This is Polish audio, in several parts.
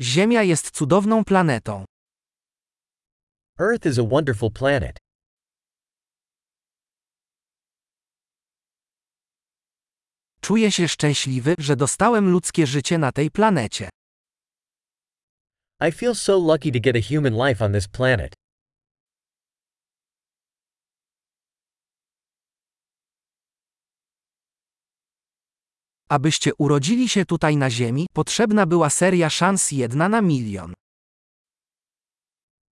Ziemia jest cudowną planetą. Earth is a wonderful planet. Czuję się szczęśliwy, że dostałem ludzkie życie na tej planecie. I feel so lucky to get a human life on this planet. Abyście urodzili się tutaj na Ziemi, potrzebna była seria szans jedna na milion.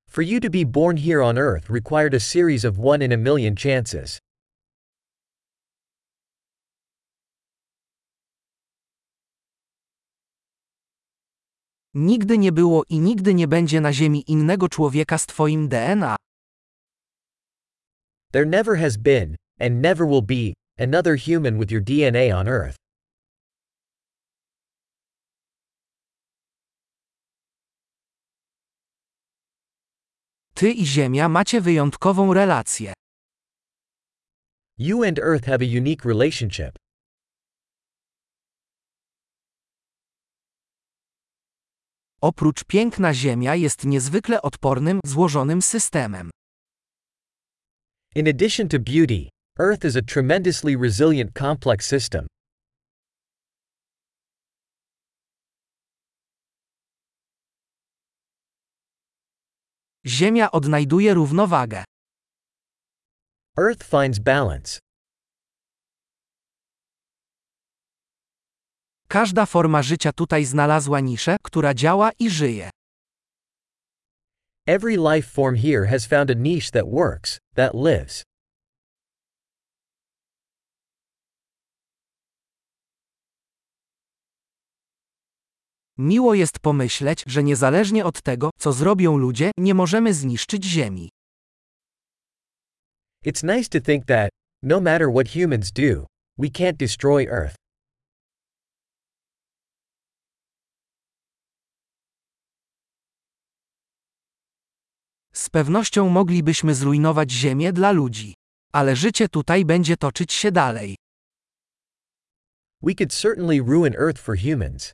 For you to be born here on Earth required a series of one in a million chances. Nigdy nie było i nigdy nie będzie na Ziemi innego człowieka z Twoim DNA. There never has been, and never will be, another human with your DNA on Earth. Ty i Ziemia macie wyjątkową relację. You and Earth have a unique relationship. Oprócz piękna Ziemia jest niezwykle odpornym, złożonym systemem. In addition to beauty, Earth is a tremendously resilient complex system. Ziemia odnajduje równowagę. Earth finds balance. Każda forma życia tutaj znalazła niszę, która działa i żyje. Every life form here has found a niche that works, that lives. Miło jest pomyśleć, że niezależnie od tego, co zrobią ludzie, nie możemy zniszczyć Ziemi. It's nice to think that, no matter what humans do, we can't destroy Earth. Z pewnością moglibyśmy zrujnować Ziemię dla ludzi. Ale życie tutaj będzie toczyć się dalej. We could certainly ruin Earth for humans.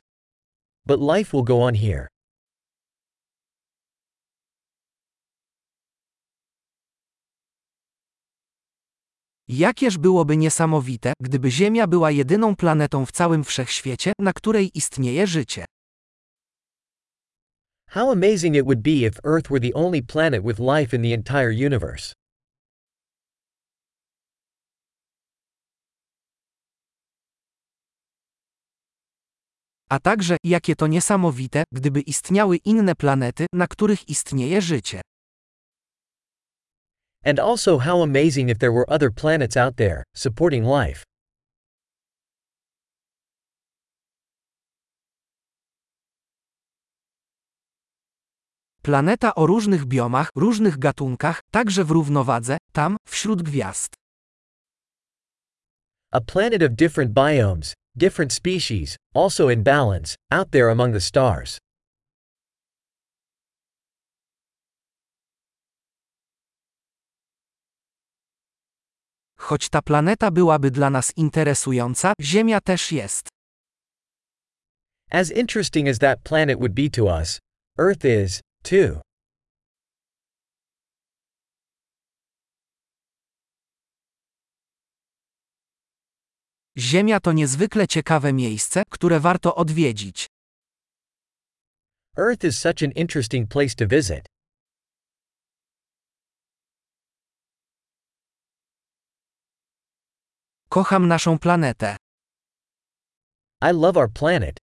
But life will go on here. Jakież byłoby niesamowite, gdyby Ziemia była jedyną planetą w całym wszechświecie, na której istnieje życie. How amazing it would be if Earth were the only planet with life in the entire universe. A także, jakie to niesamowite, gdyby istniały inne planety, na których istnieje życie. And also how amazing if there were other planets out there, supporting life. Planeta o różnych biomach, różnych gatunkach, także w równowadze, tam, wśród gwiazd. A planet of different biomes, different species, also in balance, out there among the stars. Choć ta planeta byłaby dla nas interesująca, Ziemia też jest. As interesting as that planet would be to us, Earth is, too. Ziemia to niezwykle ciekawe miejsce, które warto odwiedzić. Earth is such an interesting place to visit. Kocham naszą planetę. I love our planet.